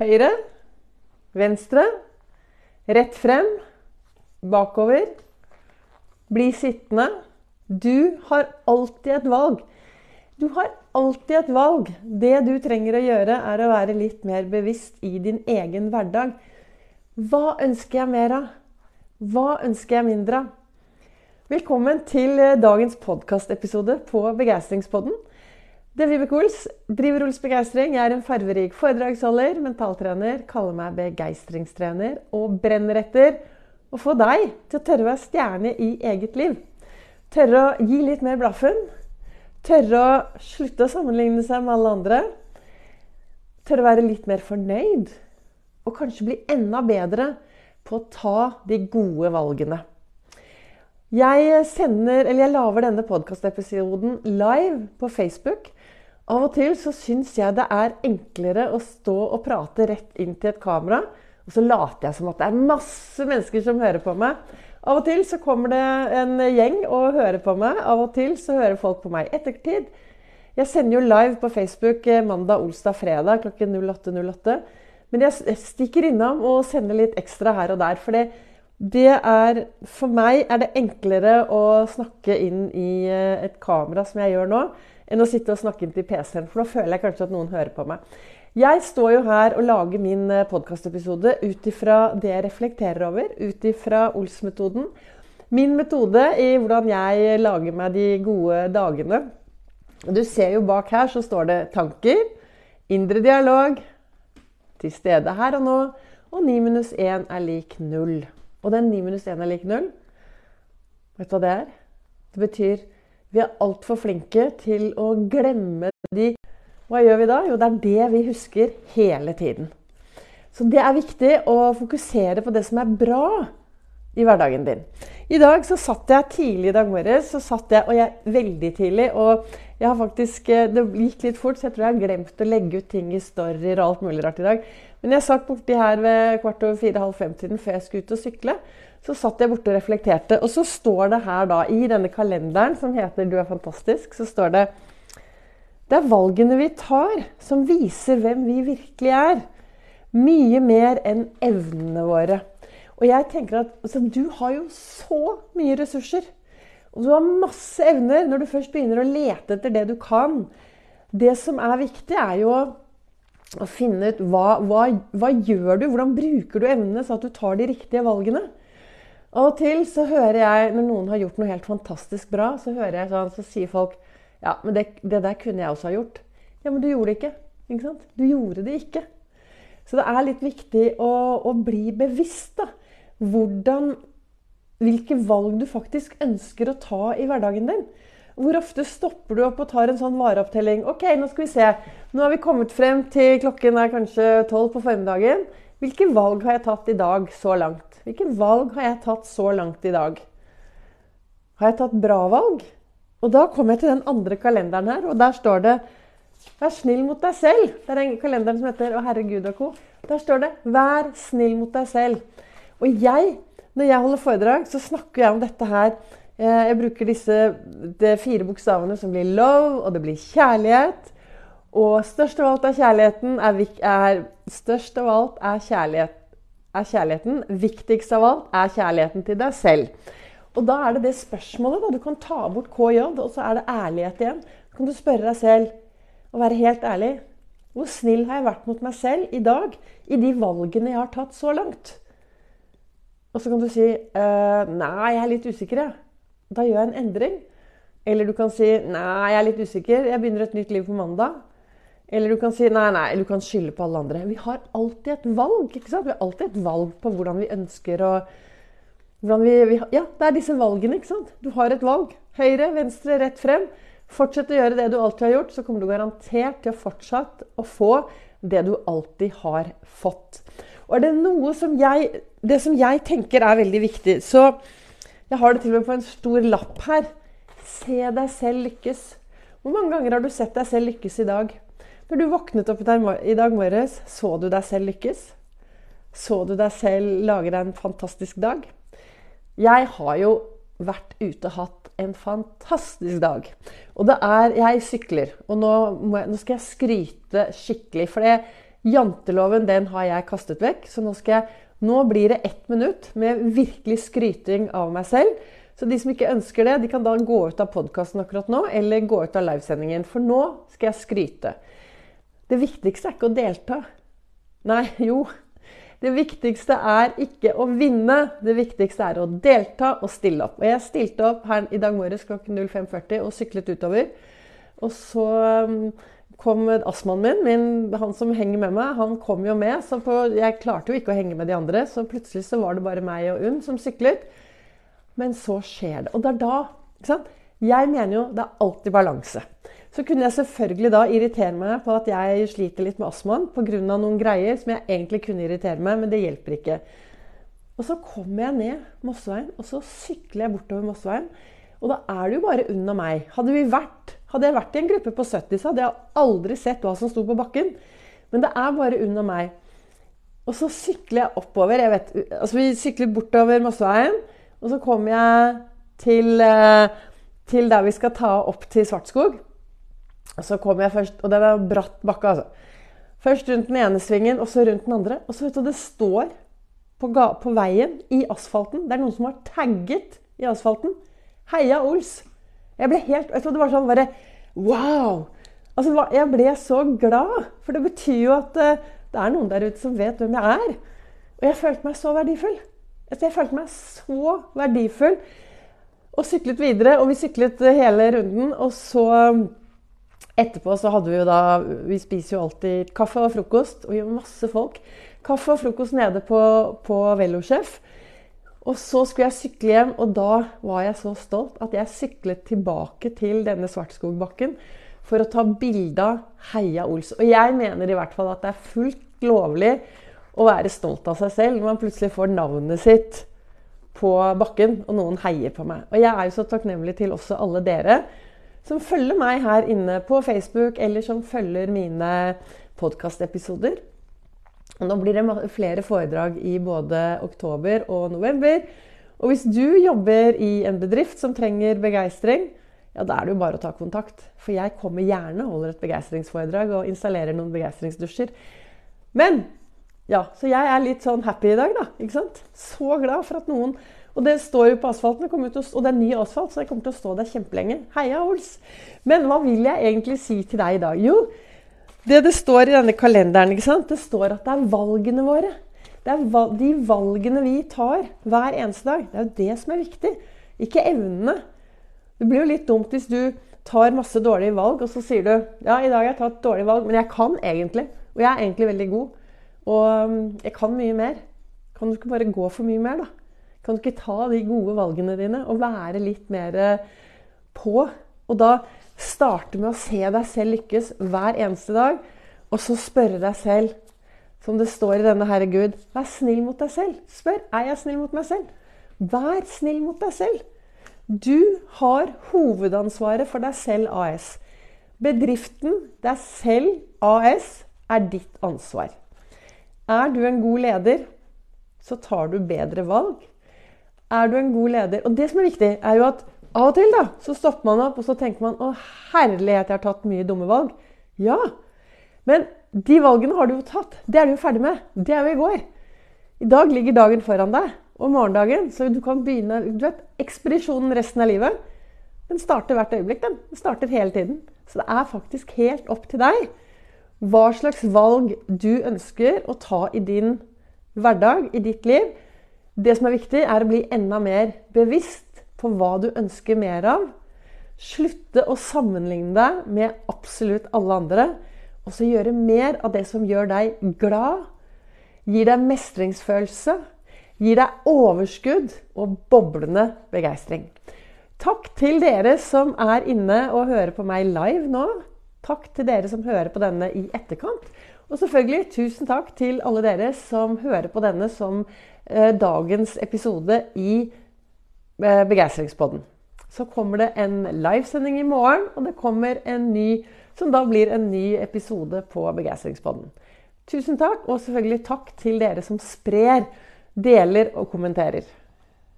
Høyre, venstre, rett frem, bakover. Bli sittende. Du har alltid et valg. Du har alltid et valg. Det du trenger å gjøre, er å være litt mer bevisst i din egen hverdag. Hva ønsker jeg mer av? Hva ønsker jeg mindre av? Velkommen til dagens podkastepisode på Begeistringspodden. Det er Vibeke Ols. Driver Ols Begeistring. Jeg er en farverik foredragsholder, mentaltrener, kaller meg begeistringstrener og brenner etter å få deg til å tørre å være stjerne i eget liv. Tørre å gi litt mer blaffen. Tørre å slutte å sammenligne seg med alle andre. Tørre å være litt mer fornøyd. Og kanskje bli enda bedre på å ta de gode valgene. Jeg sender, eller jeg lager denne podkastepisoden live på Facebook. Av og til så syns jeg det er enklere å stå og prate rett inn til et kamera. Og så later jeg som at det er masse mennesker som hører på meg. Av og til så kommer det en gjeng og hører på meg. Av og til så hører folk på meg i ettertid. Jeg sender jo live på Facebook eh, mandag, olsdag, fredag klokken 08.08. Men jeg stikker innom og sender litt ekstra her og der. For det er For meg er det enklere å snakke inn i eh, et kamera, som jeg gjør nå, enn å sitte og snakke inn til PC-en. For da føler jeg kanskje at noen hører på meg. Jeg står jo her og lager min eh, podkastepisode ut ifra det jeg reflekterer over, ut ifra Ols-metoden. Min metode i hvordan jeg lager meg de gode dagene. Du ser jo bak her så står det tanker, indre dialog, til stede her og nå, og 9 minus 1 er lik 0. Og den 9 minus 1 er lik 0, vet du hva det er? Det betyr vi er altfor flinke til å glemme de Hva gjør vi da? Jo, det er det vi husker hele tiden. Så det er viktig å fokusere på det som er bra i hverdagen din. I dag så satt jeg tidlig i dag morges, så satt jeg, og jeg veldig tidlig. Og jeg har faktisk eh, Det gikk litt fort, så jeg tror jeg har glemt å legge ut ting i storyer og alt mulig rart i dag. Men jeg satt borti her ved kvart over fire-halv fem-tiden før jeg skulle ut og sykle. Så satt jeg borte og reflekterte. Og så står det her da, i denne kalenderen som heter 'Du er fantastisk', så står det Det er valgene vi tar, som viser hvem vi virkelig er. Mye mer enn evnene våre. Og jeg tenker at altså, Du har jo så mye ressurser. Og du har masse evner når du først begynner å lete etter det du kan. Det som er viktig, er jo å, finne ut hva, hva, hva gjør du Hvordan bruker du evnene så at du tar de riktige valgene? Av og til så hører jeg, når noen har gjort noe helt fantastisk bra, så hører jeg sånn, så sier folk Ja, men det, det der kunne jeg også ha gjort. Ja, men du gjorde det ikke. ikke sant? Du gjorde det ikke. Så det er litt viktig å, å bli bevisst. da. Hvordan, hvilke valg du faktisk ønsker å ta i hverdagen din. Hvor ofte stopper du opp og tar en sånn vareopptelling? Ok, nå skal vi se. Nå har vi kommet frem til klokken er kanskje tolv på formiddagen. Hvilke valg har jeg tatt i dag så langt? Hvilke valg har jeg tatt så langt i dag? Har jeg tatt bra valg? Og da kommer jeg til den andre kalenderen her, og der står det Vær snill mot deg selv. Det er den kalenderen som heter Å herregud og co. Der står det Vær snill mot deg selv. Og jeg, når jeg holder foredrag, så snakker jeg om dette her. Jeg bruker disse fire bokstavene som blir love, og det blir kjærlighet. Og størst av alt er kjærligheten er, er, Størst av alt er, kjærlighet, er kjærligheten. Viktigst av alt er kjærligheten til deg selv. Og da er det det spørsmålet. da, Du kan ta bort KJ, og så er det ærlighet igjen. Så kan du spørre deg selv og være helt ærlig. Hvor snill har jeg vært mot meg selv i dag i de valgene jeg har tatt så langt? Og så kan du si uh, Nei, jeg er litt usikker, jeg. Da gjør jeg en endring. Eller du kan si Nei, jeg er litt usikker. Jeg begynner et nytt liv på mandag. Eller du kan si nei, nei, eller du kan skylde på alle andre. Vi har alltid et valg. ikke sant? Vi har alltid et valg på hvordan vi ønsker å vi, vi, Ja, det er disse valgene. ikke sant? Du har et valg. Høyre, venstre, rett frem. Fortsett å gjøre det du alltid har gjort, så kommer du garantert til å fortsatt å få det du alltid har fått. Og er det noe som jeg Det som jeg tenker er veldig viktig Så jeg har det til og med på en stor lapp her. Se deg selv lykkes. Hvor mange ganger har du sett deg selv lykkes i dag? Når du våknet opp i dag morges, så du deg selv lykkes? Så du deg selv lage deg en fantastisk dag? Jeg har jo vært ute og hatt en fantastisk dag. Og det er Jeg sykler. Og nå, jeg, nå skal jeg skryte skikkelig. For det, Janteloven den har jeg kastet vekk. Så nå, jeg, nå blir det ett minutt med virkelig skryting av meg selv. Så de som ikke ønsker det, de kan da gå ut av podkasten akkurat nå, eller gå ut av livesendingen. For nå skal jeg skryte. Det viktigste er ikke å delta. Nei, jo. Det viktigste er ikke å vinne. Det viktigste er å delta og stille opp. Og jeg stilte opp her i dag morges klokken 05.40 og syklet utover. Og så um, kom astmaen min, min, han som henger med meg, han kom jo med. Så på, jeg klarte jo ikke å henge med de andre, så plutselig så var det bare meg og Unn som syklet. Men så skjer det. Og det er da ikke sant? Jeg mener jo det er alltid balanse. Så kunne jeg selvfølgelig da irritere meg på at jeg sliter litt med astmaen pga. noen greier som jeg egentlig kunne irritere meg, men det hjelper ikke. Og så kommer jeg ned Mosseveien, og så sykler jeg bortover Mosseveien. Og da er det jo bare unna meg. Hadde, vært, hadde, jeg vært i en gruppe på 70, så hadde jeg aldri sett hva som sto på bakken. Men det er bare unna meg. Og så sykler jeg oppover. Jeg vet, altså Vi sykler bortover Mosseveien. Og så kommer jeg til, eh, til, der vi skal ta opp til Svartskog. Så kom jeg først Og det er bratt bakke, altså. Først rundt den ene svingen, og så rundt den andre. Og så vet du, det står på, på veien, i asfalten Det er noen som har tagget i asfalten. Heia Ols! Jeg ble helt Jeg trodde Det var sånn bare Wow! Altså, jeg ble så glad. For det betyr jo at uh, det er noen der ute som vet hvem jeg er. Og jeg følte meg så verdifull. Altså, jeg følte meg så verdifull. Og syklet videre, og vi syklet hele runden. Og så etterpå så hadde vi jo da Vi spiser jo alltid kaffe og frokost, og vi var masse folk. Kaffe og frokost nede på, på Velosjef. Og så skulle jeg sykle hjem, og da var jeg så stolt at jeg syklet tilbake til denne Svartskogbakken for å ta bilde av Heia Ols. Og jeg mener i hvert fall at det er fullt lovlig å være stolt av seg selv når man plutselig får navnet sitt på bakken, og noen heier på meg. Og jeg er jo så takknemlig til også alle dere som følger meg her inne på Facebook, eller som følger mine podkastepisoder. Nå blir det flere foredrag i både oktober og november. Og hvis du jobber i en bedrift som trenger begeistring, ja, da er det jo bare å ta kontakt. For jeg kommer gjerne og holder et begeistringsforedrag og installerer noen begeistringsdusjer. Men ja, så jeg er litt sånn happy i dag, da. ikke sant? Så glad for at noen Og det står jo på asfalten, og det er ny asfalt, så jeg kommer til å stå der kjempelenge. Heia, Ols! Men hva vil jeg egentlig si til deg i dag? Jo, det det står i denne kalenderen, det står at det er valgene våre. Det er de valgene vi tar hver eneste dag. Det er jo det som er viktig. Ikke evnene. Det blir jo litt dumt hvis du tar masse dårlige valg, og så sier du ja, i dag har jeg tatt dårlige valg, men jeg kan egentlig. Og jeg er egentlig veldig god. Og um, jeg kan mye mer. Kan du ikke bare gå for mye mer, da? Kan du ikke ta de gode valgene dine og være litt mer eh, på? Og da starte med å se deg selv lykkes hver eneste dag, og så spørre deg selv, som det står i denne Herre Gud, vær snill mot deg selv. Spør er jeg snill mot meg selv. Vær snill mot deg selv. Du har hovedansvaret for deg selv AS. Bedriften deg selv AS er ditt ansvar. Er du en god leder, så tar du bedre valg. Er du en god leder Og det som er viktig, er jo at av og til da, så stopper man opp og så tenker man å herlighet, jeg har tatt mye dumme valg. Ja, men de valgene har du jo tatt. Det er du jo ferdig med. Det er jo i går. I dag ligger dagen foran deg, og morgendagen. Så du kan begynne du vet, Ekspedisjonen resten av livet den starter hvert øyeblikk. Den. den starter hele tiden. Så det er faktisk helt opp til deg hva slags valg du ønsker å ta i din hverdag, i ditt liv. Det som er viktig, er å bli enda mer bevisst på hva du ønsker mer av. Slutte å sammenligne deg med absolutt alle andre. Og så gjøre mer av det som gjør deg glad, gir deg mestringsfølelse, gir deg overskudd og boblende begeistring. Takk til dere som er inne og hører på meg live nå. Takk til dere som hører på denne i etterkant. Og selvfølgelig tusen takk til alle dere som hører på denne som eh, dagens episode i eh, Begeistringspodden. Så kommer det en livesending i morgen, og det kommer en ny som da blir en ny episode på Begeistringspodden. Tusen takk, og selvfølgelig takk til dere som sprer, deler og kommenterer.